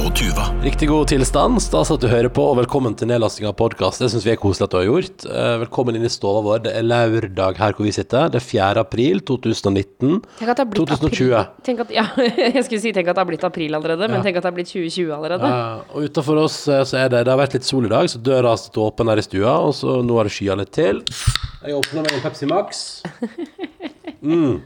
og Tuva. Riktig god tilstand. Stas at du hører på, og velkommen til nedlasting av podkast. Det syns vi er koselig at du har gjort. Eh, Velkommen inn i stova vår. Det er lørdag her hvor vi sitter. Det er 4. april 2019. Tenk at det har blitt 2020. april. Tenk at, ja, jeg skulle si tenk at det har blitt april allerede, men Ja. tenk at det har blitt 2020 allerede. Ja, og utenfor oss eh, så er det Det har vært litt sol i dag, så døra har stått åpen her i stua, og så nå har det skya litt til. Jeg åpner meg en Pepsi Max. Mm.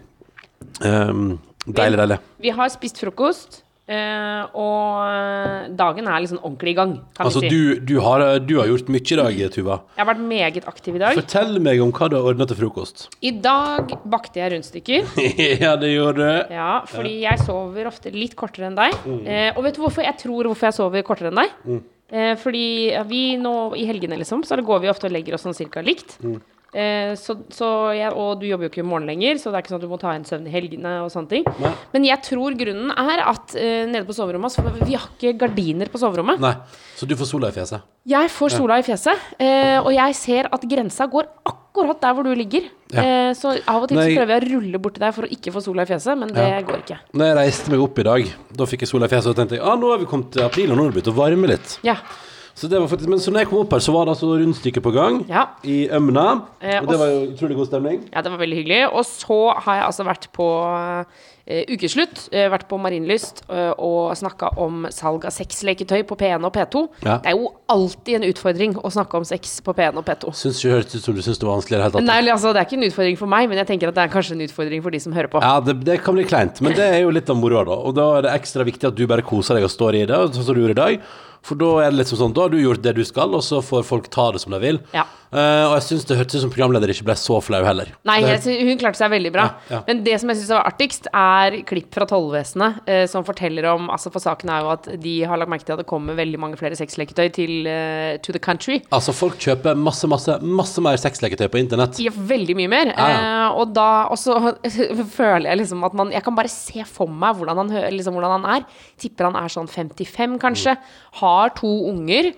Um, deilig, deilig. Vi har spist frokost, eh, og dagen er liksom ordentlig i gang, kan Altså, si. du, du, har, du har gjort mye i dag, Tuva. Jeg har vært meget aktiv i dag. Fortell meg om hva du har ordna til frokost. I dag bakte jeg rundstykker. ja, det gjorde du. Ja, fordi jeg sover ofte litt kortere enn deg. Mm. Uh, og vet du hvorfor jeg tror hvorfor jeg sover kortere enn deg? Eh, fordi vi nå i helgene, liksom, så går vi ofte og legger oss sånn cirka likt. Mm. Eh, så, så jeg, og du jobber jo ikke i morgen lenger, så det er ikke sånn at du må ta en søvn i helgene og sånne ting. Nei. Men jeg tror grunnen er at eh, nede på soverommet så Vi har ikke gardiner på soverommet. Nei, så du får sola i fjeset? Jeg får sola i fjeset, eh, og jeg ser at grensa går akkurat der hvor du ligger. Ja. Eh, så av og til Nei. så prøver jeg å rulle borti deg for å ikke få sola i fjeset, men det Ja. går ikke. Når jeg reiste meg opp i dag, da fikk jeg sola i fjeset, og tenkte jeg, ah, nå har vi kommet til april, og nå har det begynt å varme litt. Ja. Så det var faktisk, men så når jeg kom opp her, så var det altså rundstykke på gang Ja. i Ømna, Eh, og det og var jo utrolig god stemning. Ja, det var veldig hyggelig. Og så har jeg altså vært på eh, ukeslutt. eh, vært på Marienlyst eh, og snakka om salg av sexleketøy på P1 og P2. Ja. Det er jo alltid en utfordring å snakke om sex på P1 og P2. Syns ikke hørtes ut som du syns det var vanskelig i det hele tatt. Nei, altså, det er ikke en utfordring for meg, men jeg tenker at det er kanskje en utfordring for de som hører på. Ja, det, det kan bli kleint, men det er jo litt av moroa, da. Og da er det ekstra viktig at du bare koser deg og står i det, sånn som du gjorde i dag. For da er det liksom sånn, da har du gjort det du skal, og så får folk ta det som de vil. Ja. Eh, og jeg syns det hørtes ut som programleder ikke ble så flau heller. Nei, det, jeg, sy- hun klarte seg veldig bra. Ja, ja. Men det som jeg syns var artigst, er klipp fra tollvesenet uh, som forteller om Altså, for saken er jo at de har lagt merke til at det kommer veldig mange flere sexleketøy til uh, to the country. Altså, folk kjøper masse, masse, masse mer sexleketøy på internett. Ja, veldig mye mer. Ja, og da også føler jeg liksom at man Jeg kan bare se for meg hvordan han, liksom, hvordan han er. Tipper han er sånn 55, kanskje. Har to unger.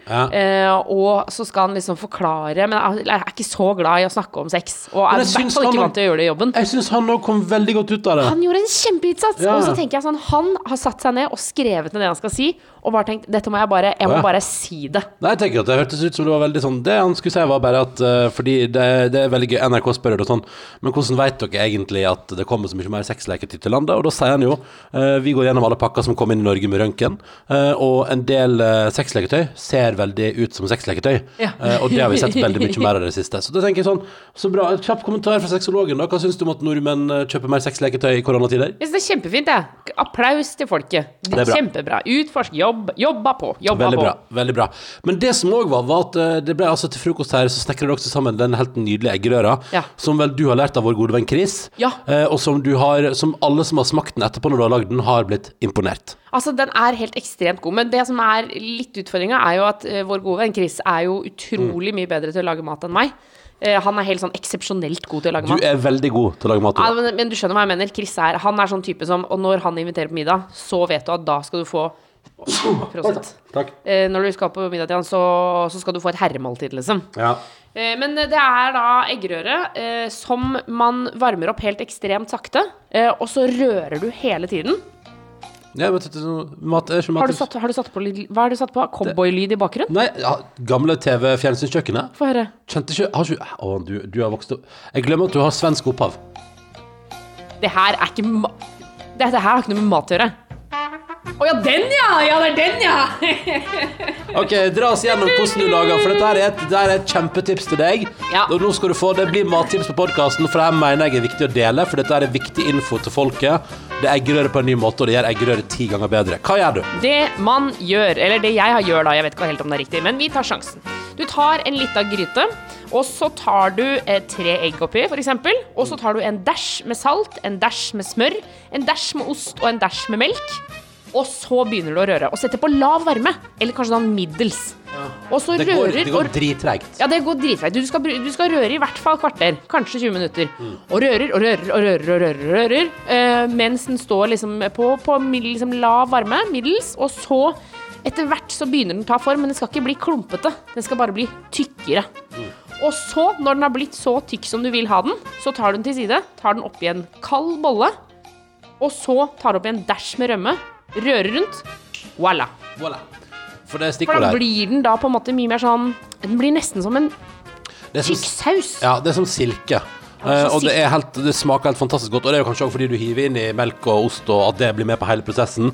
Og så skal han liksom forklare Men er, er ikke så glad i å snakke om sex. Og er i hvert fall ikke vant til å gjøre det i jobben. Jeg syns han nå kom veldig godt ut av det. Han gjorde en kjempeinnsats! Ja. Og så tenker jeg sånn Han har satt seg ned og skrevet ned det han skal si, og bare tenkt Dette må jeg bare Jeg må Ja. bare si det. Nei, jeg tenker at det hørtes ut som det var veldig sånn Det han skulle si var bare at uh, Fordi det, det er veldig gøy NRK spør det sånn Men hvordan vet dere egentlig at det kommer så mye mer sexleker til landet? Og da sier han jo uh, Vi går gjennom alle pakker som kom inn i Norge med røntgen uh, Og en del uh, sexleketøy ser veldig ut som sexleketøy Ja. Og det har vi sett veldig mye mer av det siste Så da tenker jeg sånn Så bra, kjapp kommentar fra sexologen da Hva synes du om at nordmenn kjøper mer sexleketøy i koronatider? Jeg synes det er kjempefint, jeg. Applaus til folket. Det bra. Kjempebra. Utforsk. Jobb. Jobba på. Jobba Veldig på. bra. veldig bra Men det som òg var, var at eh, det ble altså til frokost her, så snekra dere sammen den helt nydelige eggerøra, Ja. som vel du har lært av vår gode venn Chris, Ja. eh, og som du har Som alle som har smakt den etterpå når du har lagd den, har blitt imponert. Altså, den er helt ekstremt god. Men det som er litt utfordringa, er jo at eh, vår gode venn Chris er jo utrolig mye bedre til å lage mat enn meg. Han er helt sånn eksepsjonelt god til å lage mat. Du er veldig god til å lage mat. Ja, men, men du skjønner hva jeg mener. Chris er, han er sånn type som Og når han inviterer på middag, så vet du at da skal du få Prosit. Takk. Eh, når du skal på middag til han, så, så skal du få et herremåltid, liksom. Ja. Eh, Men det er da eggerøre eh, som man varmer opp helt ekstremt sakte, eh, og så rører du hele tiden. ja men, mat er Har du satt, har du satt på litt Hva har du satt på? Cowboylyd i bakgrunnen? Nei, ja, gamle TV-fjernsynskjøkkenet. Få høre. Kjente ikke Har ikke Å, du, du har vokst opp Jeg glemmer at du har svensk opphav. Det her er ikke Dette her har ikke noe med mat å gjøre. Å ja, den ja! Ja, det er den, ja! Ok, dra oss gjennom hvordan du lager, for dette er et, dette er et kjempetips til deg. Ja. Og nå skal du få, Det blir mattips på podkasten, for det her mener jeg er viktig å dele. For dette er viktig info til folket. Det er eggerøre på en ny måte, og det gjør eggerøre ti ganger bedre. Hva gjør du? Det man gjør, eller det jeg har gjør da, jeg vet ikke helt om det er riktig, men vi tar sjansen. Du tar en lita gryte, og så tar du eh, tre egg oppi, f.eks. Og så tar du en dæsj med salt, en dæsj med smør, en dæsj med ost og en dæsj med melk. Og så begynner du å røre. Og setter på lav varme, eller kanskje sånn middels. Og så Det går, rører det går drittreigt. ja, det går drittreigt. Du, du skal røre i hvert fall kvarter, kanskje 20 minutter. Og rører og rører og rører og rører, rører uh, mens den står liksom på, på liksom lav varme, middels, og så Etter hvert så begynner den å ta form, men den skal ikke bli klumpete. Den skal bare bli tykkere. Og så, når den har blitt så tykk som du vil ha den, så tar du den til side, tar den oppi en kald bolle, og så tar du oppi en dæsj med rømme, rører rundt, voilà. Voilà. For det For da blir den da på en måte mye mer sånn Den blir nesten som en tykk saus. Ja, det er som silke. Uh, og det, er helt, det smaker helt fantastisk godt. Og det er jo kanskje også fordi du hiver inn i melk og ost, og at det blir med på hele prosessen.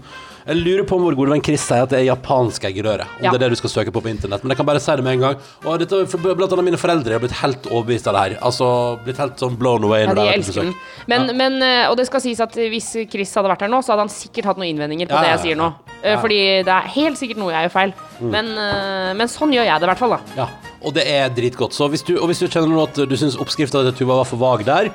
Jeg lurer på om vår gode venn Chris sier at det er japansk eggerøre. Om Ja. det er det du skal søke på på internett. Men jeg kan bare si det med en gang. Og dette, blant annet mine foreldre har blitt helt overbevist av det her. Altså blitt helt sånn blown away. Ja, de elsker den. Men, Men, men, eh, og det skal sies at hvis Chris hadde vært her nå, så hadde han sikkert hatt noen innvendinger på Ja, det jeg sier nå. Eh, Ja. Fordi det er helt sikkert noe jeg gjør feil. Men, eh, men sånn gjør jeg det i hvert fall, da. Ja, og det er dritgodt. Så hvis du, og hvis du kjenner nå at du syns oppskrifta til Tuva var for vag der,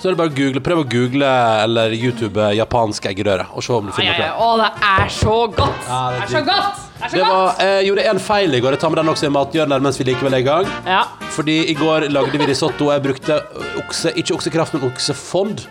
så er det bare å google, prøv å google eller YouTube eh, japansk eggerøre, og se om du finner noe. Å, det er så godt! Ja, det er så godt! Det er så Det var, godt! jeg gjorde en feil i går. Jeg tar med den også i mathjørnet mens vi likevel er i gang. Ja. Fordi i går lagde vi risotto, og jeg brukte okse, ikke oksekraft, men oksefond.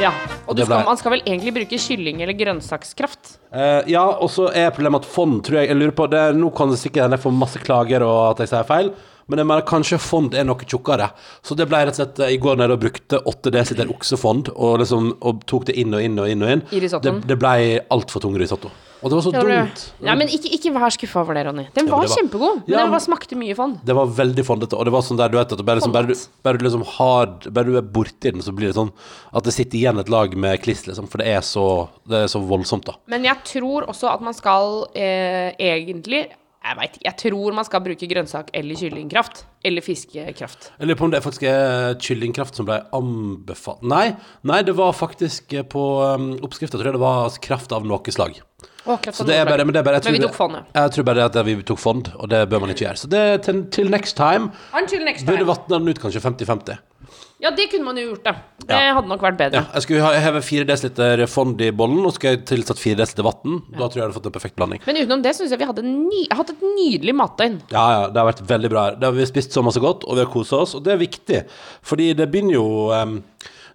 ja. Og du skal, man skal vel egentlig bruke kylling- eller grønnsakskraft? Uh, ja, og så er problemet at fond, tror jeg Jeg lurer på det, Nå kan det sikkert hende jeg får masse klager og at jeg sier feil, men jeg mener kanskje fond er noe tjukkere. Så det ble rett og slett eh, i går nede og brukte 8 dl oksefond og, liksom, og tok det inn og inn og inn. og inn I risottoen? Det, det ble altfor tung risotto. Og det var så Det var det. dumt. Ja, men ikke, ikke vær skuffa over det, Ronny. Den Ja, var det var- kjempegod, men Ja, den var, smakte mye fond. Det var veldig fondete, og det var sånn der du vet at bare, liksom, bare, du, bare du liksom har Bare du er borti den, så blir det sånn at det sitter igjen et lag med kliss, liksom. For det er så, det er så voldsomt, da. Men jeg tror også at man skal eh, egentlig jeg ikke, jeg tror man skal bruke grønnsak eller kyllingkraft. Eller fiskekraft. Jeg lurer på om det faktisk er kyllingkraft som ble anbefalt Nei, nei, det var faktisk eh, på um, oppskrifta, tror jeg det var kraft av noe slag. Å, kraft av det noe bare, slag. men det er bare Men vi tok fondet. ja. Jeg tror bare det at vi tok fond, og det bør man ikke gjøre. Så det til, til next time. Until next Burde time. vatne den ut kanskje 50-50. Ja, det kunne man jo gjort, da. Det Ja. hadde nok vært bedre. Ja, jeg skulle heve 4 dl fond i bollen, og skulle jeg tilsatt 4 dl vann. Da tror jeg jeg hadde fått en perfekt blanding. Men utenom det syns jeg vi hadde ny, hatt et nydelig matdøgn. Ja, ja, det har vært veldig bra. her. Vi har spist så masse godt, og vi har kosa oss, og det er viktig. Fordi det begynner jo em,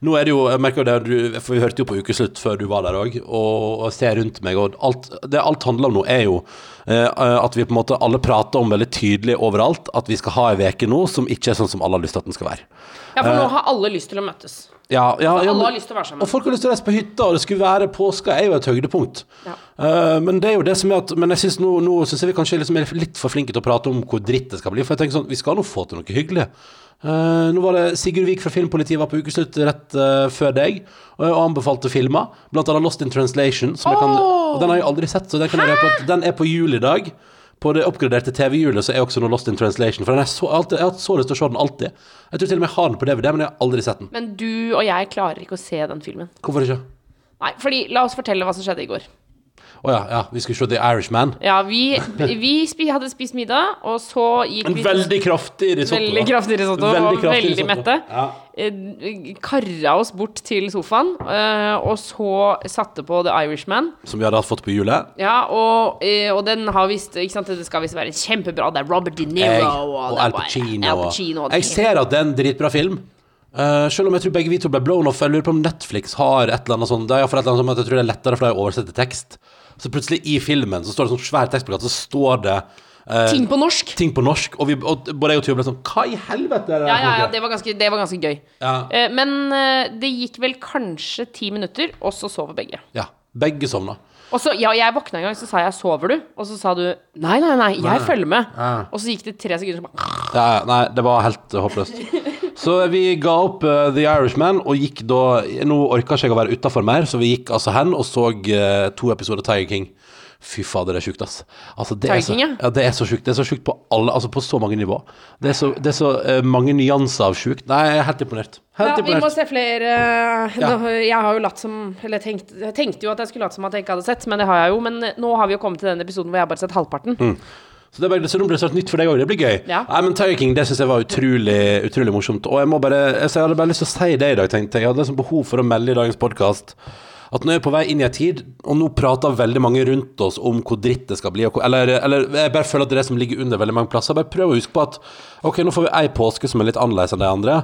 Nå er det jo Jeg merker det, du, for vi hørte jo på ukeslutt før du var der òg, og, og ser rundt meg, og alt det alt handler om nå, er jo eh, at vi på en måte alle prater om veldig tydelig overalt at vi skal ha ei veke nå som ikke er sånn som alle har lyst til at den skal være. Ja, for nå har alle lyst til å møtes. Ja, ja, ja, men-. Og folk har lyst til å reise på hytta, og det skulle være påska, er jo et høydepunkt. Ja. Eh, men det er jo det som er at Men jeg synes nå, nå synes jeg vi kanskje liksom er litt for flinke til å prate om hvor dritt det skal bli. For jeg tenker sånn, vi skal nå få til noe hyggelig. Eh, nå var det Sigurd Vik fra Filmpolitiet var på ukeslutt rett uh, før deg og, og anbefalte filmer. Blant annet Lost in Translation. Som jeg kan, og den har jeg aldri sett, så den, kan jeg på, den er på jul i dag. På det oppgraderte TV-hjulet så er også noe Lost in Translation. For den så, alltid, jeg har hatt så lyst til å se den alltid. Jeg tror til og med jeg har den på DVD, men jeg har aldri sett den. Men du og jeg klarer ikke å se den filmen. Hvorfor ikke? Nei, fordi La oss fortelle hva som skjedde i går. Å ja, ja, vi skulle se The Irishman. Ja, vi, vi spi, hadde spist middag, og så gikk En vi veldig kraftig risotto. Veldig kraftig risotto, Veldig og veldig mette. Ja. Eh, Karra oss bort til sofaen, eh, og så satte på The Irishman. Som vi hadde fått på julet. Ja, og, eh, og den har visst Ikke sant, det skal visst være kjempebra. Det er Robert De Niro Jeg, og, og Al Pacino. Al Pacino Jeg ser at det er en dritbra film. Uh, selv om jeg tror begge vi to ble blown off. Jeg lurer på om Netflix har et eller annet sånt. Det er et eller annet som jeg tror det er lettere for deg å oversette tekst. Så plutselig i filmen så står det sånn svær tekstplakat, så står det eh, Ting på norsk. ting på norsk. Og, vi, og både jeg og Tuva ble sånn Hva i helvete er det Ja, der ja, ja, det var ganske, det var ganske gøy. Eh, Men eh, det gikk vel kanskje ti minutter, og så sover begge. ja. Begge sovna. Og så, ja, jeg våkna en gang, så sa jeg 'sover du?' Og så sa du 'nei, nei, nei, jeg følger med'. Ja. Og så gikk det tre sekunder, så bare Ja, ja, nei, det var helt uh, håpløst. Så vi ga opp uh, The Irishman og gikk da Nå orka ikke jeg å være utafor mer, så vi gikk altså hen og så uh, to episoder Tiger King. Fy fader, det er sjukt, ass. Altså, det er så, ja. det er så sjukt. Det er så sjukt på alle Altså på så mange nivå. Det er så, det er så uh, mange nyanser av sjukt. Nei, jeg er helt imponert. Helt Ja, vi må se flere Ja. Nå, Jeg har jo latt som Eller tenkt, jeg tenkte jo at jeg skulle late som at jeg ikke hadde sett, men det har jeg jo. Men nå har vi jo kommet til den episoden hvor jeg har bare sett halvparten. Så det, bare, så nå blir det snart nytt for deg òg. Det blir gøy. Ja. Nei, men Tiger King det syns jeg var utrolig, utrolig morsomt. Og jeg må bare jeg, jeg hadde bare lyst til å si det i dag, tenkte jeg. Jeg hadde liksom behov for å melde i dagens podkast at nå er jeg på vei inn i en tid, og nå prater veldig mange rundt oss om hvor dritt det skal bli. Hvor, eller, eller jeg bare føler at det er det som ligger under veldig mange plasser. Bare prøv å huske på at ok, nå får vi ei påske som er litt annerledes enn de andre.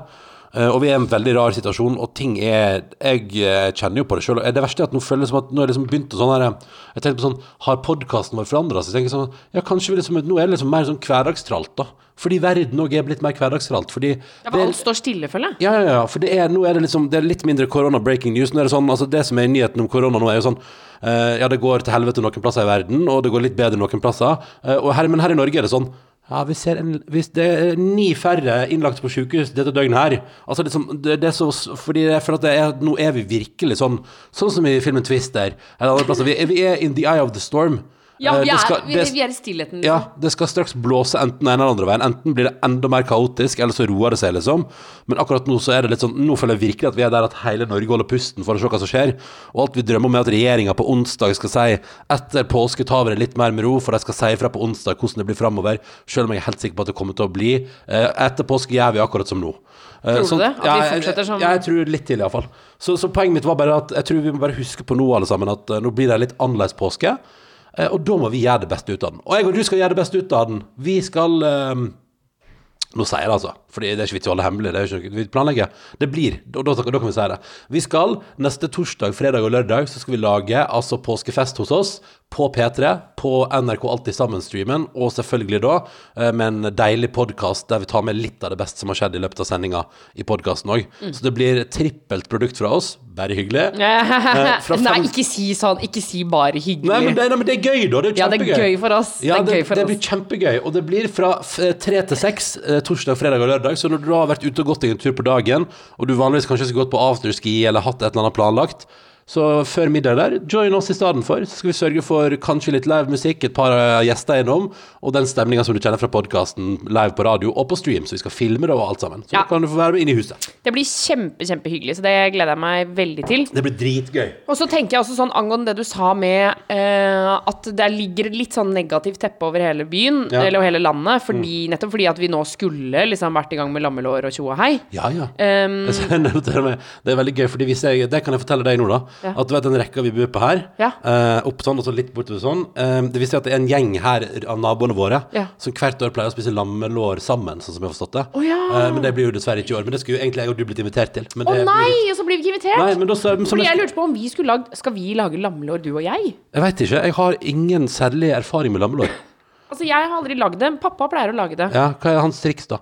Eh, og vi er i en veldig rar situasjon, og ting er Jeg eh, kjenner jo på det sjøl. Det verste er at nå føles det som at nå er liksom begynt å sånn her Jeg tenkte på sånn Har podkasten vår forandra seg? Jeg tenker sånn, ja, kanskje vi liksom, Nå er det liksom mer sånn hverdagstralt, da. Fordi verden òg er blitt mer hverdagstralt. Fordi Ja, for alt står stille, føler jeg. ja, ja, ja, for det er, nå er det liksom Det er litt mindre korona breaking news. Nå er det sånn, altså Det som er nyheten om korona nå, er jo sånn uh, Ja, det går til helvete noen plasser i verden, og det går litt bedre noen plasser. Uh, og her, men her i Norge er det sånn ja, vi ser en, hvis det er ni færre innlagt på sykehus dette døgnet her Altså liksom, det, det er så Fordi jeg føler at er, nå er vi virkelig sånn Sånn som i filmen Twister Eller andre Vi, vi er in the eye of the storm Ja, Eh, vi er, skal- det- vi er i stillheten. liksom. ja, det skal straks blåse enten den ene eller andre veien. Enten blir det enda mer kaotisk, eller så roer det seg, liksom. Men akkurat nå så er det litt sånn Nå føler jeg virkelig at vi er der at hele Norge holder pusten for å se hva som skjer. Og alt vi drømmer om er at regjeringa på onsdag skal si etter påske tar vi det litt mer med ro, for de skal si ifra på onsdag hvordan det blir framover. Selv om jeg er helt sikker på at det kommer til å bli. Eh, Etter påske gjør vi akkurat som nå. Eh, Tror du sånn- det? At ja, vi fortsetter som- Ja, jeg tror litt til, iallfall. Så, så poenget mitt var bare at jeg tror vi må bare huske på nå, alle sammen, at nå blir det litt annerledes påske. Eh, Og da må vi gjøre det beste ut av den. Og jeg og du skal gjøre det beste ut av den. Vi skal um, Nå sier jeg det, altså. Fordi det er ikke vits i å holde hemmelig. Det er ikke noe vi planlegger. Det blir, og da, da kan vi si det. Vi skal neste torsdag, fredag og lørdag så skal vi lage altså påskefest hos oss på P3, på NRK Alltid Sammen-streamen, og selvfølgelig da eh, med en deilig podkast der vi tar med litt av det beste som har skjedd i løpet av sendinga i podkasten òg. Mm. Så det blir trippelt produkt fra oss. Bare hyggelig. fra Nei, ikke si sånn. Ikke si bare hyggelig. Nei, men det, nei, men det er gøy, da. Det er kjempegøy. ja, det er gøy for oss. Ja, det det, for det oss. blir kjempegøy. Og det blir fra f- tre til seks eh, torsdag, fredag og lørdag. Så når du har vært ute og gått deg en tur på dagen, og du vanligvis kanskje skulle gått på afterski eller hatt et eller annet planlagt, så før middag der, join oss i stedet for. Så skal vi sørge for kanskje litt live musikk, et par eh, gjester innom, og den stemninga som du kjenner fra podkasten live på radio og på stream. Så vi skal filme det og alt sammen. Så Ja. kan du få være med inn i huset. Det blir kjempe, kjempehyggelig, så det gleder jeg meg veldig til. Det blir dritgøy. Og så tenker jeg også sånn angående det du sa med eh, at det ligger litt sånn negativt teppe over hele byen, Ja. eller hele landet, fordi, nettopp fordi at vi nå skulle liksom vært i gang med lammelår og tjo og hei. Ja, ja. Um, det er veldig gøy, fordi hvis jeg, det kan jeg fortelle deg nå, da. Ja. At du vet den rekka vi bor på her, Ja. eh, opp sånn og så litt bortover sånn. Eh, det viser at det er en gjeng her av naboene våre Ja. som hvert år pleier å spise lammelår sammen, sånn som jeg har forstått det. Oh, ja. Eh, men det blir jo dessverre ikke i år. Men det skulle jo egentlig jeg og du blitt invitert til. Å oh, nei, og så blir vi ikke invitert! Nei, men da, så, som Fordi jeg lurte på om vi skulle lagd Skal vi lage lammelår, du og jeg? jeg vet ikke. Jeg har ingen særlig erfaring med lammelår. Altså, jeg har aldri lagd det. Pappa pleier å lage det. Ja, hva er hans triks, da?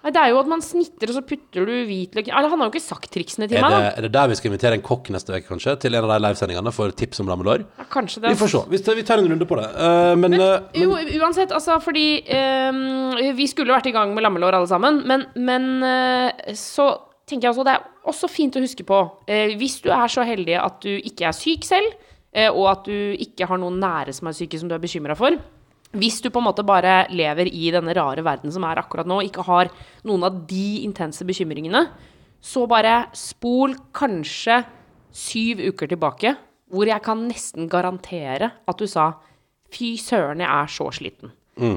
Nei, Det er jo at man snitter, og så putter du hvitløk Eller han har jo ikke sagt triksene til Er meg, det, da. er det der vi skal invitere en kokk neste uke, kanskje? Til en av de livesendingene for tips om lammelår? Ja, kanskje det. Vi får se. Vi tar, vi tar en runde på det. Eh, men, Men, eh, men jo, uansett, altså fordi ehm, Vi skulle vært i gang med lammelår alle sammen, men, men eh, så tenker jeg også det er også fint å huske på eh, Hvis du er så heldig at du ikke er syk selv, eh, og at du ikke har noen nære som er syke som du er bekymra for hvis du på en måte bare lever i denne rare verden som er akkurat nå, og ikke har noen av de intense bekymringene, så bare spol kanskje syv uker tilbake, hvor jeg kan nesten garantere at du sa Fy søren, jeg er så sliten.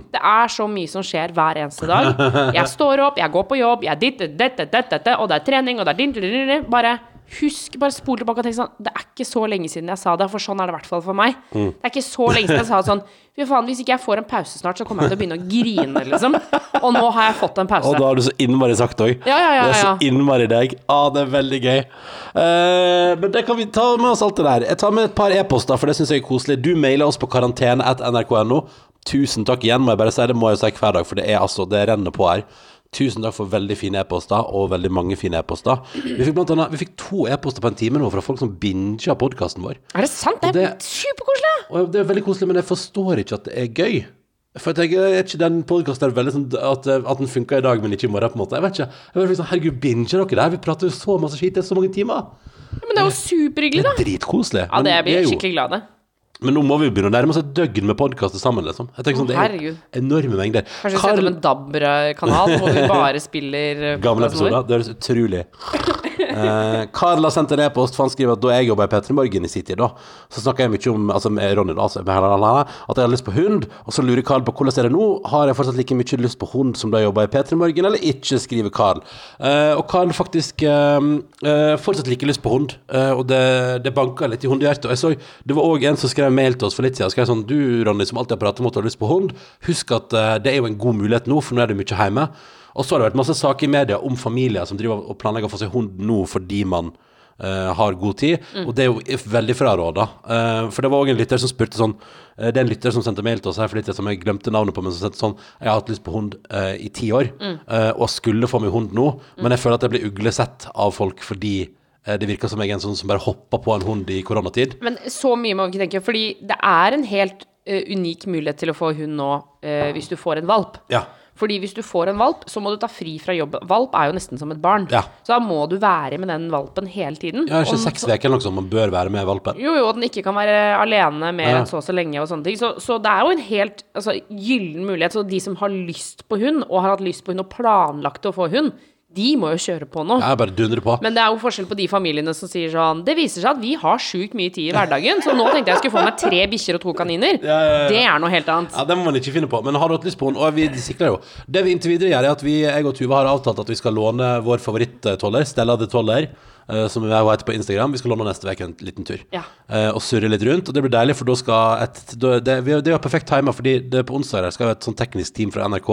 Det er så mye som skjer hver eneste dag. Jeg står opp, jeg går på jobb, jeg ditt, dette, dette, dette, og det er trening, og det er din, din, din, din. Bare husk, bare spol tilbake og tenk sånn Det er ikke så lenge siden jeg sa det, for sånn er det i hvert fall for meg. Det er ikke så lenge siden jeg sa sånn Fy faen, hvis ikke jeg får en pause snart, så kommer jeg til å begynne å grine, liksom. Og nå har jeg fått en pause. Og da har du så innmari sagt òg. Ja, ja, ja, Det er så innmari deg. Ah, det er veldig gøy. Uh, men det kan vi ta med oss alt det der. Jeg tar med et par e-poster, for det syns jeg er koselig. Du mailer oss på karantene.nrk.no. Tusen takk igjen, må jeg bare si. Det må jeg si hver dag, for det er altså Det renner på her. Tusen takk for veldig fine e-poster, og veldig mange fine e-poster. Vi fikk blant annet Vi fikk to e-poster på en time nå fra folk som binger podkasten vår. Er det sant? Det er superkoselig! Og det er veldig koselig, men jeg forstår ikke at det er gøy. For jeg jeg er ikke den podkasten veldig sånn at, at den funka i dag, men ikke i morgen, på en måte. Jeg vet ikke. Jeg vet liksom, Herregud, binger dere der? Vi prater jo så masse skit i så mange timer. Ja, Men det er jo superhyggelig, da. Det er Dritkoselig. Ja, det blir jeg skikkelig glad i. Men nå må vi begynne å nærme oss et døgn med podkaster sammen, liksom. Jeg tenker sånn, Det er herregud. enorme mengder. Kanskje vi setter opp en DAB-kanal hvor vi bare spiller Gamle podcasten vår. episoder. Det høres utrolig Karl har sendt en e-post, for han skriver at da jeg jobba i P3 Morgen i sin tid, da, så snakka jeg mye om altså med Ronny, da, altså, at jeg hadde lyst på hund. Og så lurer Karl på hvordan er det nå. Har jeg fortsatt like mye lyst på hund som da jeg jobba i P3 Morgen, eller ikke, skriver Karl. Eh, og Karl faktisk eh, eh, fortsatt like lyst på hund, eh, og det, det banka litt i hundehjertet. Og jeg så, det var òg en som skrev mail til oss for litt siden. Skrev sånn Du, Ronny, som alltid har pratet om at du har lyst på hund, husk at eh, det er jo en god mulighet nå, for nå er du mye hjemme. Og så har det vært masse saker i media om familier som driver og planlegger å få seg hund nå fordi man Uh, har god tid, Mm. og det er jo veldig fraråda. Uh, for det var òg en lytter som spurte sånn uh, Det er en lytter som sendte mail til oss her for litt som jeg glemte navnet på, men som sendte sånn Jeg har hatt lyst på hund eh, i ti år, Mm. eh, og skulle få meg hund nå, men jeg føler at jeg blir uglesett av folk fordi eh, det virker som jeg er en sånn som bare hopper på en hund i koronatid. Men så mye må vi ikke tenke, fordi det er en helt eh, unik mulighet til å få hund nå eh, hvis du får en valp. Ja. Fordi hvis du får en valp, så må du ta fri fra jobben. Valp er jo nesten som et barn. Ja. Så da må du være med den valpen hele tiden. Ja, ikke seks uker eller noe sånt man bør være med valpen. Jo, jo, og den ikke kan være alene mer enn så og så lenge og sånne ting. Så, så det er jo en helt altså, gyllen mulighet. Så de som har lyst på hund, og har hatt lyst på hund og planlagt å få hund, de må jo kjøre på nå. Jeg bare dundrer på. Men det er jo forskjell på de familiene som sier sånn Det viser seg at vi har sjukt mye tid i hverdagen, så nå tenkte jeg skulle få meg tre bikkjer og to kaniner. Ja, ja, ja. Det er noe helt annet. Ja, Det må man ikke finne på. Men har du hatt lyst på den? Og vi sikler jo. Det vi inntil videre gjør, er at vi, jeg og Tuva har avtalt at vi skal låne vår favoritt-toller, Stella the Toller, som som jeg heter på Instagram. Vi skal låne neste uke en liten tur. Ja. Eh, og surre litt rundt. Og det blir deilig, for da skal et da, det, det er perfekt timer, fordi det er på onsdag her skal jo et sånn teknisk team fra NRK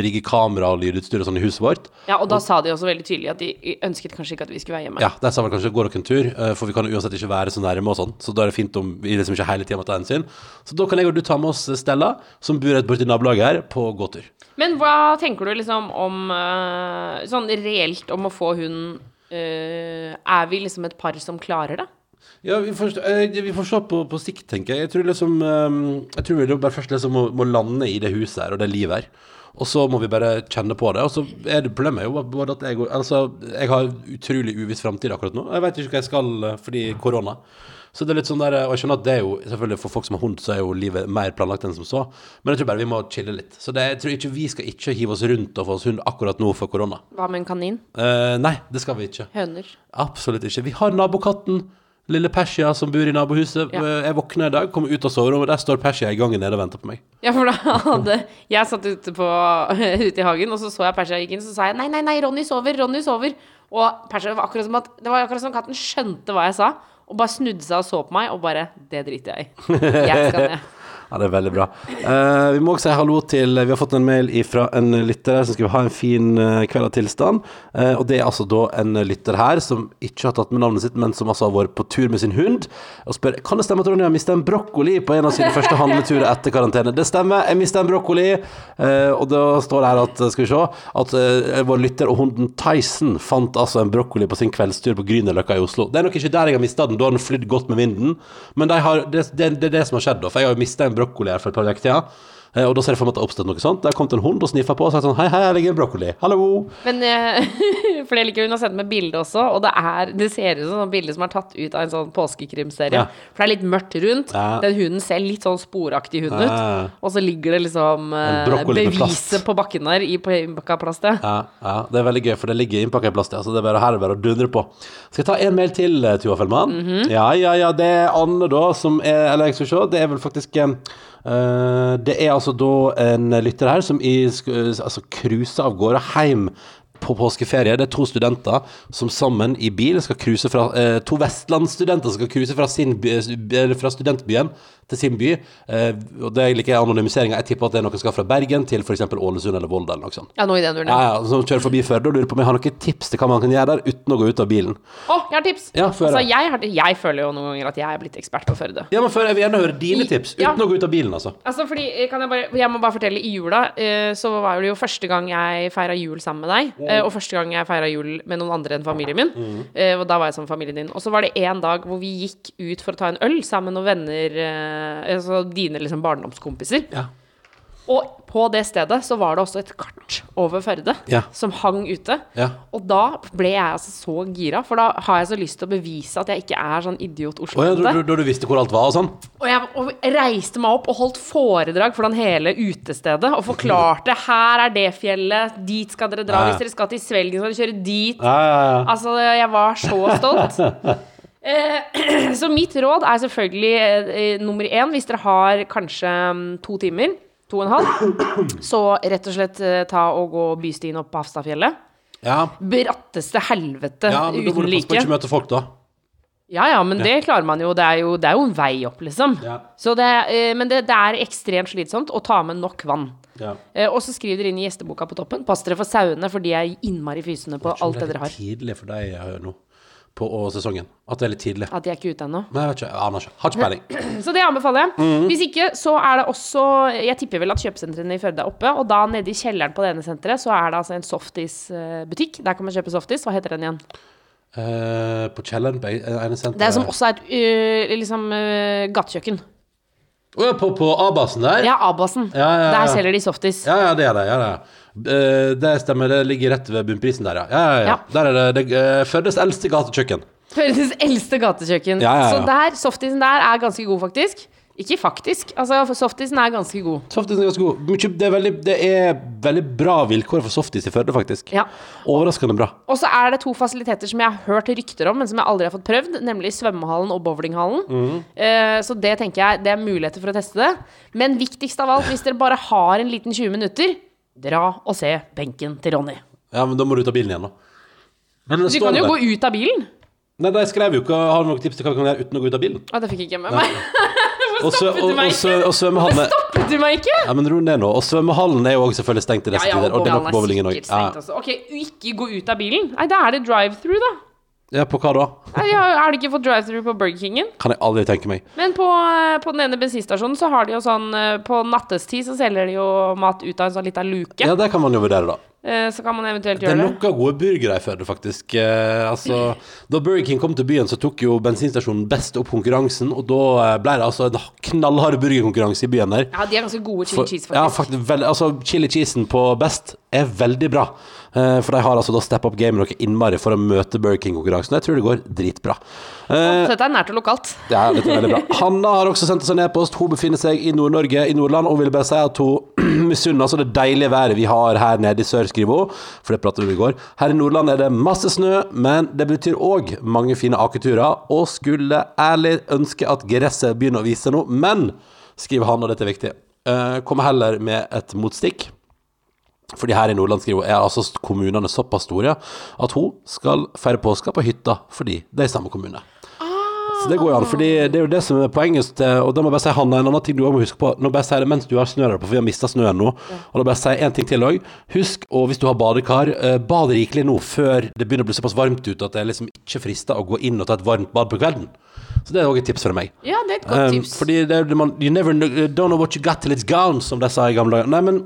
rigge kamera og lydutstyr og sånn i huset vårt. Ja, og da sa de også veldig tydelig at de ønsket kanskje ikke at vi skulle være hjemme. Ja, de sa vel kanskje gå dere en tur, eh, for vi kan uansett ikke være så nærme og sånn. Så da er det fint om vi liksom ikke hele tida må ta hensyn. Så da kan jeg og du ta med oss Stella, som bor rett borti nabolaget her, på gåtur. Men hva tenker du liksom om øh, Sånn reelt om å få hund Er vi liksom et par som klarer det? Ja, vi får, eh, vi får se på, på sikt, tenker jeg. Jeg tror liksom eh, Jeg tror vi bare først liksom må, må lande i det huset her og det livet her. Og så må vi bare kjenne på det. Og så er det problemet er jo både at jeg, altså, jeg har utrolig uviss framtid akkurat nå. Jeg vet ikke hva jeg skal eh, fordi korona. Så det er litt sånn der, og jeg skjønner at det er jo selvfølgelig For folk som har hund, så er jo livet mer planlagt enn som så. Men jeg tror bare vi må chille litt. Så det, jeg tror ikke vi skal ikke hive oss rundt og få oss hund akkurat nå for korona. Hva med en kanin? Eh, nei, det skal vi ikke. Høner? Absolutt ikke. Vi har nabokatten. Lille Persia som bor i nabohuset. Ja. Jeg våkna i dag, kom ut av soverommet, der står Persia i gangen nede og venter på meg. Ja, for da hadde Jeg satt ute, på, ute i hagen, og så så jeg Persia gikk inn, så sa jeg nei, nei, nei, Ronny sover, Ronny sover. Og Persia var akkurat som at Det var akkurat som katten skjønte hva jeg sa, og bare snudde seg og så på meg, og bare Det driter jeg i. Jeg skal ned. Ja, det er veldig bra. Eh, vi må også si hallo til Vi har fått en mail fra en lytter her som skriver ha en fin eh, kveld av tilstand. Eh, og det er altså da en lytter her som ikke har tatt med navnet sitt, men som altså har vært på tur med sin hund, og spør Kan det stemme at Ronny har mista en brokkoli på en av sine første handleturer etter karantene. Det stemmer, jeg mista en brokkoli. Eh, og da står det her at Skal vi se At eh, vår lytter og hunden Tyson fant altså en brokkoli på sin kveldstur på Grünerløkka i Oslo. Det er nok ikke der jeg har mista den, da har den flydd godt med vinden, men de har, det, det, det er det som har skjedd, da. For jeg har jo mista en brokkoli her for et par uker siden. Eh, Og da ser jeg for meg at det har oppstått noe sånt. Der kom det en hund og sniffa på og sa sånn Hei, hei, her ligger en brokkoli. Hallo. Men eh, For det liker hun å sende med bilde også, og det, er, det ser ut som et bilde som er tatt ut av en sånn påskekrimserie. Ja. For det er litt mørkt rundt. Ja. Den hunden ser litt sånn sporaktig hund ut. Og så ligger det liksom eh, beviset på bakken der i innpakka plast. ja. Ja, ja, det er veldig gøy, for det ligger innpakka i plast. Ja, så det er bare, her og det dundre på. Skal jeg ta en mail til, Tuva Fellmann? Ja, ja, ja. Det er Anne, da, som er Eller jeg skal se, det er vel faktisk Det er altså da en lytter her som i, sk- altså, cruiser av gårde hjem på påskeferie. Det er to studenter som sammen i bil skal cruise fra eh, To vestlandsstudenter skal cruise fra, sin by- fra studentbyen til sin by. Eh, og det liker jeg anonymiseringa. Jeg tipper at det er noen som skal fra Bergen til f.eks. Ålesund eller Volda eller noe sånt. Ja, noe i den. Ja, Ja. som kjører forbi Førde og lurer på om jeg har noen tips til hva man kan gjøre der uten å gå ut av bilen. Å, jeg har tips! Ja, altså, jeg, har, jeg føler jo noen ganger at jeg er blitt ekspert på Førde. Ja, men før Jeg vil gjerne høre dine I- tips uten å gå ut av bilen, altså. Altså, fordi, eh, kan jeg, bare, jeg må bare fortelle, i jula eh, så var det jo første gang jeg feira jul sammen med deg. Eh, og første gang jeg feira jul med noen andre enn familien min. eh, og da var jeg sammen med familien din. Og så var det en dag hvor vi gikk ut for å ta en øl sammen med noen venner, eh, altså dine liksom barndomskompiser. Ja. Og på det stedet så var det også et kart over Førde Ja. som hang ute. Ja. Og da ble jeg altså så gira, for da har jeg så lyst til å bevise at jeg ikke er sånn idiot Å ja, Oslo-jente. da, du, du visste hvor alt var og sånn? Og jeg og reiste meg opp og holdt foredrag foran hele utestedet og forklarte her er det fjellet, dit skal dere dra. Ja. Hvis dere skal til Svelgen, skal dere kjøre dit. Ja, ja, ja. Altså, jeg var så stolt. Eh, så mitt råd er selvfølgelig eh, eh, nummer én, hvis dere har kanskje mm, to timer, to og en halv, så rett og slett eh, ta og gå bystien opp på Hafstadfjellet. ja. Bratteste helvete ja men da må uten du passe på ikke møte folk, da. Ja, ja, men det klarer man jo. Det er jo, det er jo en vei opp, liksom. Ja. Så det, eh, men det, det er ekstremt slitsomt å ta med nok vann. Ja. Eh, og så skriver dere inn i gjesteboka på toppen. Pass dere for sauene, for de er innmari fysende på alt det dere har. Det er tidlig for deg nå på sesongen. At det er litt tidlig. At de er ikke ute ennå. Men jeg vet ikke, jeg aner ikke. Har ikke peiling. Så det anbefaler jeg. Mhm. Hvis ikke, så er det også Jeg tipper vel at kjøpesentrene i Førde er oppe. Og da nede i kjelleren på det ene senteret, så er det altså en softisbutikk. Der kan man kjøpe softis. Hva heter den igjen? Uh, på kjelleren på ene senteret Det er som også er et uh, liksom uh, gatekjøkken. Ja, på, på A-basen der? Ja, Abasen. Ja, ja, ja. Der selger de softis. Ja, ja, det er det. Ja, det, er. Eh, det stemmer, det ligger rett ved bunnprisen der, ja. Ja, ja. Der er det, det uh, Førdes eldste gatekjøkken. Førdes eldste gatekjøkken. Ja, ja, ja. Så der, softisen der er ganske god, faktisk. Ikke faktisk. Altså, softisen er ganske god. Softisen er ganske god. Det er, veldig, det er veldig bra vilkår for softis i Førde, faktisk. Ja. Overraskende bra. Og så er det to fasiliteter som jeg har hørt rykter om, men som jeg aldri har fått prøvd, nemlig svømmehallen og bowlinghallen. Mm. Eh, så det tenker jeg, det er muligheter for å teste det. Men viktigst av alt, hvis dere bare har en liten 20 minutter, dra og se benken til Ronny. Ja, men da må du ta bilen igjen, da. Men Du kan jo gå ut av bilen. Nei, de skrev jo ikke Har du noen tips til hva vi kan gjøre uten å gå ut av bilen? Å, det fikk jeg ikke med meg. Og, svø- og svømmehallen Stoppet du meg ikke? Ja, men ro ned nå. Og svømmehallen er jo også selvfølgelig stengt i disse tider. og det er nok bowlingen òg. sikkert stengt Ja. også. Ok, ikke gå ut av bilen. Nei, da er det drive-through, da. Ja, på hva da? Nei, ja, Har de ikke fått drive-through på Burger Kingen? Kan jeg aldri tenke meg. Men på, eh, på den ene bensinstasjonen så har de jo sånn eh, På nattestid så selger de jo mat ut av en sånn lita luke. Ja, det kan man jo vurdere, da. Eh, Så kan man eventuelt gjøre Det Det er noen gode burgere i Førde, faktisk. Eh, altså, da Burger King kom til byen, så tok jo bensinstasjonen best opp konkurransen, og da ble det altså en knallhard burgerkonkurranse i byen der. Ja, de er ganske gode chili For- cheese, Ja, faktisk. vel, altså Chili cheesen på Best er veldig bra. Eh, for de har altså da step opp gamet noe innmari for å møte Burger King-konkurransen. Jeg tror det går dritbra. Eh, Så dette er nært og lokalt. det er dette er veldig bra. Hanna har også sendt oss en e-post. Hun befinner seg i Nord-Norge, i Nordland, og vil bare si at hun misunner altså det deilige været vi har her nede i sør, skriver hun. For det pratet vi om i går. Her i Nordland er det masse snø, men det betyr òg mange fine aketurer. Og skulle ærlig ønske at gresset begynner å vise noe, men, skriver han, og dette er viktig, eh, kommer heller med et motstikk. Fordi her i Nordland skriver hun, er altså kommunene såpass store at hun skal feire påska på hytta fordi det er i samme kommune. Det går jo an, fordi det er jo det som er poenget. Og da må jeg bare si Hanna, en annen ting du også må huske på. Nå bare sier det mens du har snø der på, for vi har mista snøen nå. Og da bare sier en ting til òg. Husk, og hvis du har badekar, eh, bad rikelig nå før det begynner å bli såpass varmt ute at det liksom ikke frister å gå inn og ta et varmt bad på kvelden. Så det er òg et tips fra meg. Ja, det er et godt Um, tips. fordi det, er man, You never know, don't know what you got till it's gone, som de sa i gamle dager. Nei, men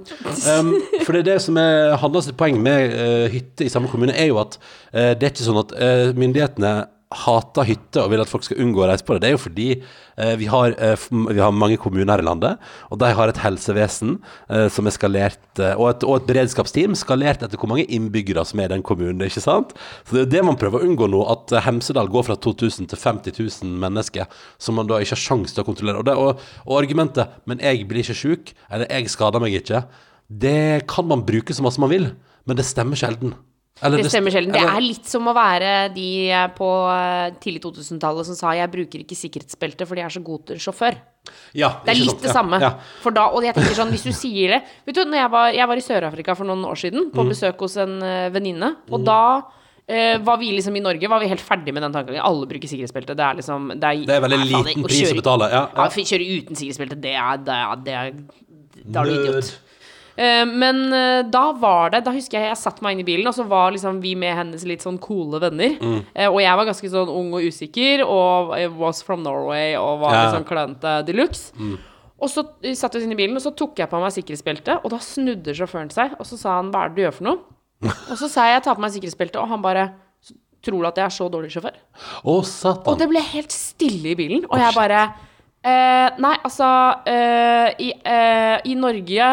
um, For det er det som er Hannas poeng med uh, hytte i samme kommune, er jo at uh, det er ikke sånn at uh, myndighetene hater hytte og vil at folk skal unngå å reise på det. Det er jo fordi eh, vi, har, eh, vi har mange kommuner her i landet, og de har et helsevesen eh, som er skalert, uh, og, et, og et beredskapsteam skalert etter hvor mange innbyggere som er i den kommunen, ikke sant? Så det er jo det man prøver å unngå nå, at uh, Hemsedal går fra 2000 til 50 000 mennesker, som man da ikke har sjanse til å kontrollere. Og, det, og, og argumentet 'men jeg blir ikke sjuk', eller 'jeg skader meg ikke', det kan man bruke så masse man vil, men det stemmer sjelden. Eller Det stemmer sjelden. Det er litt som å være de på eh, tidlig 2000-tallet som sa 'jeg bruker ikke sikkerhetsbelte fordi jeg er så god sjåfør'. ja, Det er litt sant? det samme. Ja, For da, og jeg tenker sånn, hvis du sier det Vet du, når jeg var, jeg var i Sør-Afrika for noen år siden, på besøk hos en eh, venninne, og da eh, var vi liksom i Norge var vi helt ferdig med den tankegangen. Alle bruker sikkerhetsbelte. Det er liksom Det er, Det er veldig liten pris å betale. Ja, Ja, ja. kjøre uten sikkerhetsbelte, det er, det er, det er Da er du idiot. Eh, men eh, da var det Da husker jeg jeg satte meg inn i bilen, og så var liksom vi med hennes litt sånn coole venner. Mm. Eh, og jeg var ganske sånn ung og usikker, og was from Norway og var Ja. liksom klønete de luxe. Og så satt vi oss inn i bilen, og så tok jeg på meg sikkerhetsbeltet, og da snudde sjåføren seg, og så sa han 'hva er det du gjør for noe?' og så sa jeg 'jeg tar på meg sikkerhetsbeltet', og han bare 'tror du at jeg er så dårlig sjåfør?' Å, satan. Og det ble helt stille i bilen, og jeg bare eh, Nei, altså eh, i, eh, I Norge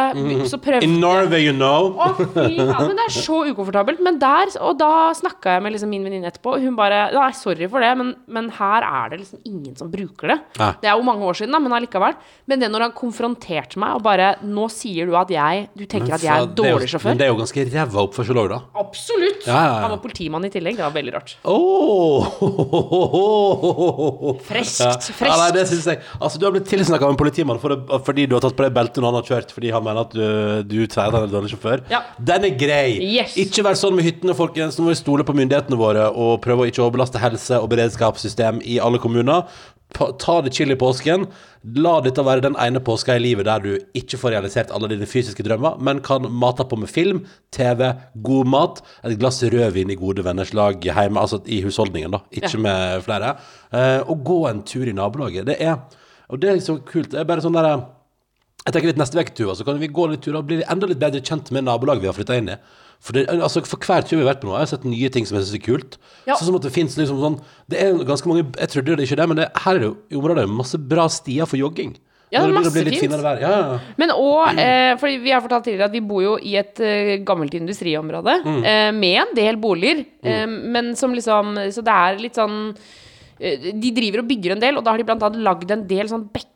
så prøvde In Norway, you know. å, fy faen, men det er så ukomfortabelt. Men der, og da snakka jeg med liksom min venninne etterpå, og hun bare Nei, sorry for det, men, men her er det liksom ingen som bruker det. Nei. Det er jo mange år siden, da, men allikevel. Men det når han konfronterte meg og bare Nå sier du at jeg Du tenker at jeg er Men jo- dårlig sjåfør? Men det er jo ganske ræva oppførsel òg, da. Absolutt! Ja, ja, ja. Han var politimann i tillegg. Det var veldig rart. Oh. Freskt, freskt. Ja, nei, det synes jeg Altså, du har blitt tilsnakka av en politimann for det, fordi du har tatt på deg beltet når han har kjørt, fordi han mener at du, du sier at han er dårlig sjåfør. Ja. Den er grei. Yes. Ikke vær sånn med hyttene, folkens. Nå må vi stole på myndighetene våre og prøve å ikke overbelaste helse- og beredskapssystem i alle kommuner. ta det chill i påsken. La dette være den ene påska i livet der du ikke får realisert alle dine fysiske drømmer, men kan mate på med film, TV, god mat, et glass rødvin i gode venners lag hjemme, altså i husholdningen, da, ikke Ja. med flere. Eh, og gå en tur i nabolaget. Det er Og det er så kult. Det er bare sånn der, jeg tenker litt neste uke, Tuva, så kan vi gå litt tur og bli enda litt bedre kjent med nabolaget vi har flytta inn i. For, det, altså, for hver tur vi har vært på nå, jeg har sett nye ting som jeg syns er kult. Ja. Sånn som at det finnes liksom sånn Det er ganske mange Jeg trodde det ikke det, men det, her er det jo i området masse bra stier for jogging. Ja, det er masse fint. Ja, ja. Men òg, eh, fordi vi har fortalt tidligere at vi bor jo i et eh, gammelt industriområde Mm. eh, med en del boliger, eh, men som liksom Så det er litt sånn eh, De driver og bygger en del, og da har de annet lagd en del sånn bekker.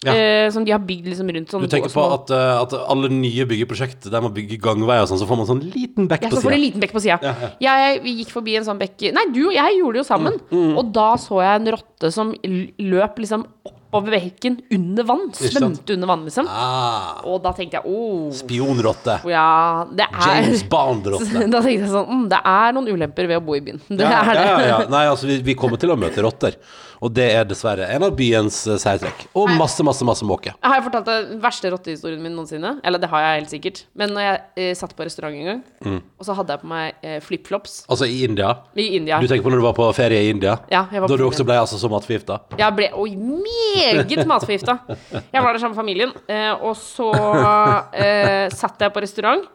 Ja. eh, som de har bygd liksom rundt sånn Du tenker på at, uh, at alle nye byggeprosjekt der man bygger gangveier og sånn, så får man sånn liten bekk Ja, på så får du en liten bekk på sida. Ja, ja. Jeg, vi gikk forbi en sånn bekk Nei, du og jeg gjorde det jo sammen. Mm, Og da så jeg en rotte som løp liksom oppover bekken under vann. Svømte under vann, liksom. Ah, Og da tenkte jeg oh, Spionrotte. ja, det er James Bond-rotte. Da tenkte jeg sånn mm, Det er noen ulemper ved å bo i byen. Det Ja, er det. ja, ja. Nei, altså, vi, vi kommer til å møte rotter. Og det er dessverre en av byens uh, særtrekk. Og masse, masse, masse måke. Jeg har fortalt den verste rottehistorien min noensinne. Eller det har jeg helt sikkert. Men når jeg uh, satt på restaurant en gang, Mm. og så hadde jeg på meg uh, flipflops Altså i India. i India. Du tenker på når du var på ferie i India? Ja, jeg var da på du også ble altså så matforgifta? Jeg ble oi, meget matforgifta. Jeg var der sammen med familien, eh, og så eh, satt jeg på restaurant.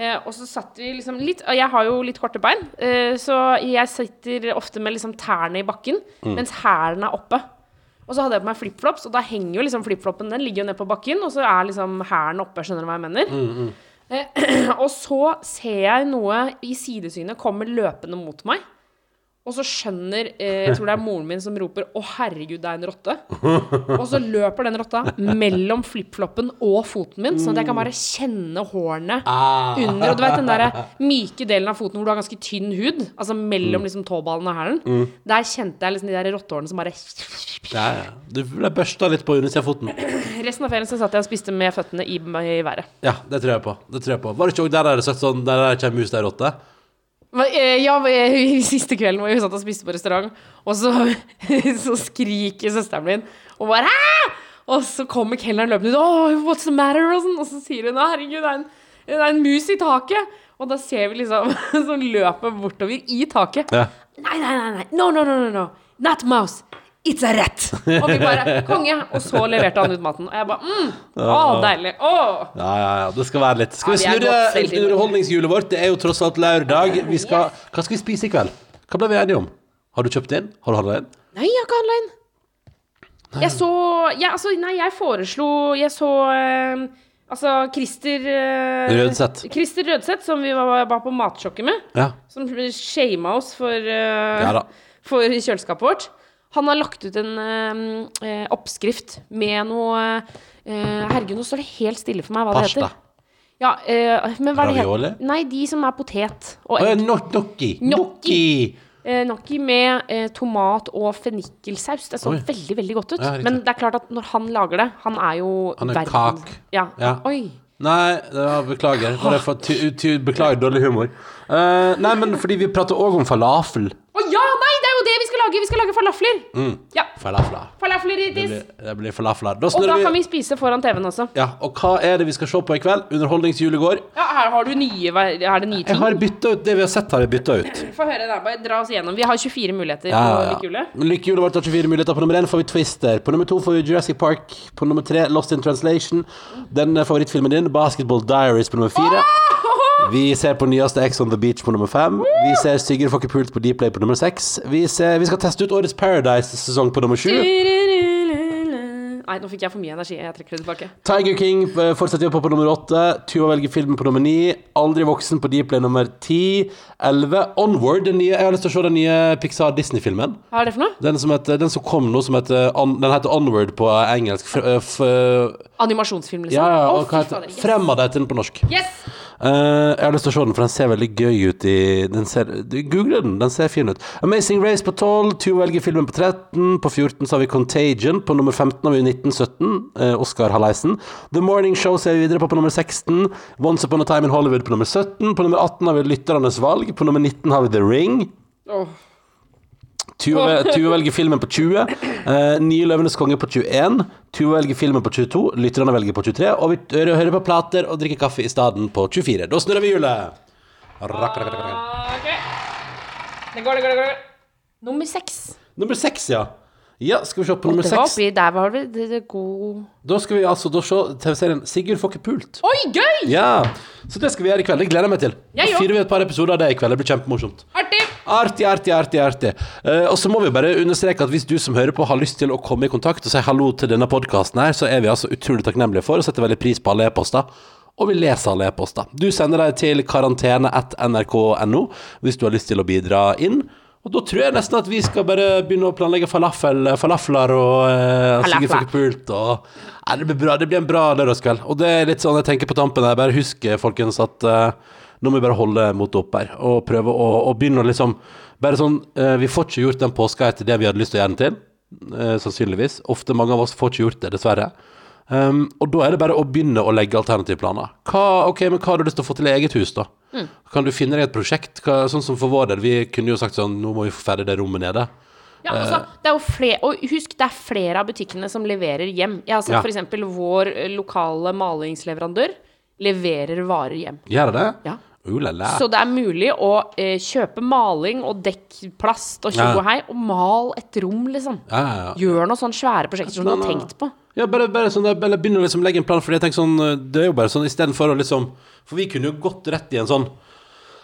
Eh, og så satt vi liksom litt Og jeg har jo litt korte bein, eh, så jeg sitter ofte med liksom tærne i bakken, mens hælen er oppe. Og så hadde jeg på meg flipflops, og da henger jo liksom flipflopen Den ligger jo ned på bakken, og så er liksom hælen oppe. Skjønner du hva jeg mener? Eh, og så ser jeg noe i sidesynet komme løpende mot meg. Og så skjønner eh, Jeg tror det er moren min som roper 'Å, herregud, det er en rotte'. Og så løper den rotta mellom flipfloppen og foten min, sånn at jeg kan bare kjenne hårene Ah. under. Og du vet den der myke delen av foten hvor du har ganske tynn hud, altså Mm. mellom liksom tåballen og hælen. Der kjente jeg liksom de der rottehårene som bare Ja, ja. Du ble børsta litt på undersida av foten. Resten av ferien så satt jeg og spiste med føttene i, i været. Ja, det tror jeg på. Det tror jeg på. Var det ikke òg der dere sagt sånn Der er ei mus, der er rotte? Eh, Ja, eh, siste kvelden hvor vi satt og spiste på restaurant, og så, så skriker søsteren min og bare Hæ? Og så kommer kelneren løpende ut. Oh, what's the matter? Og, sånn, og så sier hun herregud, det er, en, det er en mus i taket. Og da ser vi liksom som løpet bortover i taket. Ja. Nei, nei, nei, nei. No, no, no, no, no. Not mouse. It's a rat. Og vi bare Konge. Og så leverte han ut maten. Og jeg bare mm, Å, deilig. Å. Ja, ja, ja. Det skal være litt. Skal vi snurre underholdningshjulet vårt? Det er jo tross alt lørdag. Vi skal, hva skal vi spise i kveld? Hva ble vi enige om? Har du kjøpt inn? Har du handla inn? Nei, jeg har ikke handla inn. Jeg så ja, altså, Nei, jeg foreslo Jeg så øh, Altså Christer øh, Rødseth. Christer Rødseth, som vi var, var på matsjokket med. Ja. Som shama oss for, øh, Ja da. for kjøleskapet vårt. Han har lagt ut en eh, eh, oppskrift med noe eh, Herregud, nå står det helt stille for meg hva Pasta. det heter. Ja, eh, men hva er det Ravioli? Nei, de som er potet og egg. no- Gnocchi. Gnocchi. Gnocchi. Eh, Gnocchi med eh, tomat og fennikelsaus. Det så Oi. veldig veldig godt ut. Ja, riktig. Men det er klart at når han lager det Han er jo Han er verden- kak. Ja. Ja. Oi. Nei, det var, beklager. Bare for, ty, ty, beklager dårlig humor. Eh, nei, men fordi vi prater òg om falafel. Å ja! Nei, det er jo det vi skal lage! Vi skal lage falafler. Ja. Falafler. Falafler Det blir, det blir falafler. Da Og da vi... kan vi. spise foran TV-en også. Ja, og hva er det vi skal se på i kveld? Underholdningsjulegård. Ja, her har du nye Er det nye Jeg har bytta ut det vi har sett, har jeg bytta ut. Få høre, da. Bare dra oss igjennom. Vi har 24 muligheter Ja, ja, ja. lykkehjulet. Lykkehjulet vårt har 24 muligheter. På nummer én får vi Twister. På nummer to får vi Jurassic Park. På nummer tre Lost in Translation. Den favorittfilmen din, Basketball Diaries, på nummer fire. Vi ser på nyeste Ex on the Beach på nummer fem. Vi ser Sigurd Fokke pult på Dplay på nummer seks. Vi, ser, vi skal teste ut årets Paradise-sesong på nummer sju. Nei, nå fikk jeg for mye energi. Jeg trekker det tilbake. Tiger King eh, fortsetter vi på på nummer åtte. Tuva velger filmen på nummer ni. Aldri voksen på Dplay nummer ti. Elleve. Onward. Den nye, jeg har lyst til å se den nye Pixar-Disney-filmen. Hva er det for noe? Den som, heter, den som kom nå, som heter On, Den heter Onward på engelsk. F, eh, f, Animasjonsfilm, liksom? ja, ja, Å, og hva heter fader. Fremad heter den på norsk. Yes! Eh, jeg har lyst til å se den, for den ser veldig gøy ut i den ser, Google den, den ser fin ut. Amazing Race på 12, To velger filmen på 13. På 14 så har vi Contagion. På nummer 15 har vi 1917. uh, Oscar Hallaisen. The Morning Show ser vi videre på på nummer 16. Once Upon a Time in Hollywood på nummer 17. På nummer 18 har vi Lytternes valg. På nummer 19 har vi The Ring. Åh. Tuva, velger filmen på 20. Uh, Nye Løvenes konge på 21. Tuva velger filmen på 22. Lytterne velger på 23. Og vi hører på plater og drikker kaffe i stedet på 24. Da snurrer vi hjulet. Rakk, rakk, rakk, rakk. Ok. Det går, det går, det går. Nummer seks. Nummer seks, ja. Ja, skal vi se på nummer seks. Der var det, det, det god Da skal vi altså da se TV-serien 'Sigurd får ikke pult'. Oi, gøy! Ja, Så det skal vi gjøre i kveld. Det gleder jeg meg til. Da fyrer vi et par episoder av det i kveld. Det blir kjempemorsomt. Artig! Artig, artig, artig. artig. Uh, og så må vi bare understreke at hvis du som hører på har lyst til å komme i kontakt og si hallo til denne podkasten her, så er vi altså utrolig takknemlige for og setter veldig pris på alle e-poster. Og vi leser alle e-poster. Du sender dem til karantene.nrk.no hvis du har lyst til å bidra inn. Og da tror jeg nesten at vi skal bare begynne å planlegge falafel, falafler og uh, Falafler. Sigurd og Nei, det blir bra. Det blir en bra lørdagskveld. Og det er litt sånn jeg tenker på tampen her. Bare husk, folkens, at eh, nå må vi bare holde motet oppe her og prøve å, å begynne å liksom Bare sånn eh, Vi får ikke gjort den påska etter det vi hadde lyst til å gjøre den til. eh, sannsynligvis. Ofte mange av oss får ikke gjort det, dessverre. Um, og da er det bare å begynne å legge alternativplaner. Hva, ok, men hva har du lyst til å få til i eget hus, da? Kan du finne deg et prosjekt? Hva, sånn som for vår del, vi kunne jo sagt sånn Nå må vi få ferdig det rommet nede. Ja, altså, det er jo flere, og husk, det er flere av butikkene som leverer hjem. Jeg har sett Ja. for eksempel vår eh, lokale malingsleverandør leverer varer hjem. Gjør det? Ja. Uh, la, la. Så det er mulig å eh, kjøpe maling og dekkplast og tjo og hei, og mal et rom, liksom. Ja, ja. Gjør noen sånne svære prosjekter som du har tenkt på. Ja, bare, bare sånn, eller begynne å liksom legge en plan, for jeg tenker sånn Det er jo bare sånn istedenfor å liksom For vi kunne jo gått rett i en sånn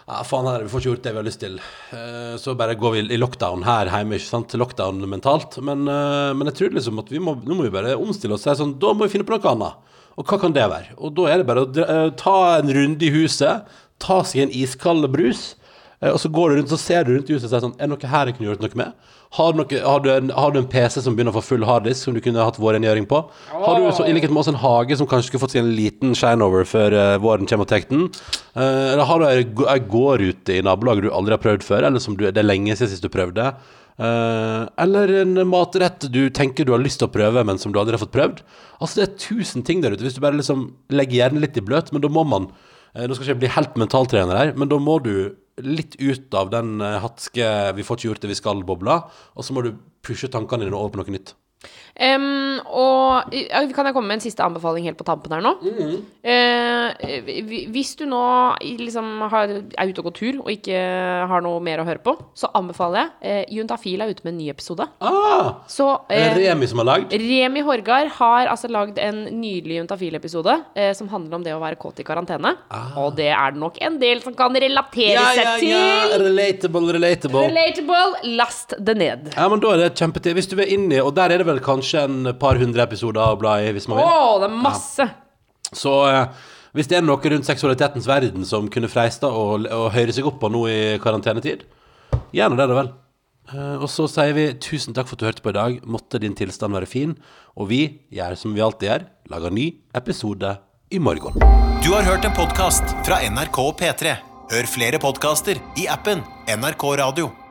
ja, faen her, vi får ikke gjort det vi har lyst til. Uh, så bare går vi i lockdown her hjemme, ikke sant? Lockdown mentalt. Men, uh, men jeg tror liksom at vi må, nå må vi bare omstille oss. Så sånn, da må vi finne på noe annet. Og hva kan det være? Og da er det bare å eh, ta en runde i huset, ta seg en iskald brus, eh, og så går du rundt, så ser du rundt i huset og sier sånn Er det noe her jeg kunne gjort noe med? Har du, noe, har, du en, har du en PC som begynner å få full harddisk, som du kunne hatt vårrengjøring på? Har du så, i likhet med oss en hage som kanskje skulle fått seg en liten shineover før uh, våren kommer og tar den? Uh, eller har du ei gårdrute i nabolaget du aldri har prøvd før, eller som du, det er lenge siden sist du prøvde? Uh, eller en matrett du tenker du har lyst til å prøve, men som du aldri har fått prøvd? Altså Det er tusen ting der ute. Hvis du bare liksom legger hjernen litt i bløt, men da må man eh, Nå skal ikke jeg bli helt mentaltrener her, men da må du litt ut av den eh, hatske 'vi får ikke gjort det vi skal'-bobla, og så må du pushe tankene dine over på noe nytt. Em, og kan jeg komme med en siste anbefaling helt på tampen her nå? Mm -hmm. uh, hvis du nå liksom har, er ute og går tur og ikke har noe mer å høre på, så anbefaler jeg uh, Juntafil er ute med en ny episode. Ah! Så Er det eh, Remi som har lagd? Remi Horgard har altså lagd en nydelig Juntafil-episode uh, som handler om det å være kåt i karantene. Og det er det nok en del som kan relatere Ah. Ja, seg ja, til. ja. Relatable, relatable. Relatable, last det ned. Ja, men da er det kjempetid. Hvis du er inni, Og der er det vel kanskje en par hundre episoder å bla i, hvis man Å, vil. det er masse. Så eh, hvis det er noe rundt seksualitetens verden som kunne freista å, å høre seg opp på nå i karantenetid, gjerne det, da vel. Eh, og så sier vi tusen takk for at du hørte på i dag. Måtte din tilstand være fin. Og vi gjør som vi alltid gjør, lager ny episode i morgen. Du har hørt en podkast fra NRK og P3. Hør flere podkaster i appen NRK Radio.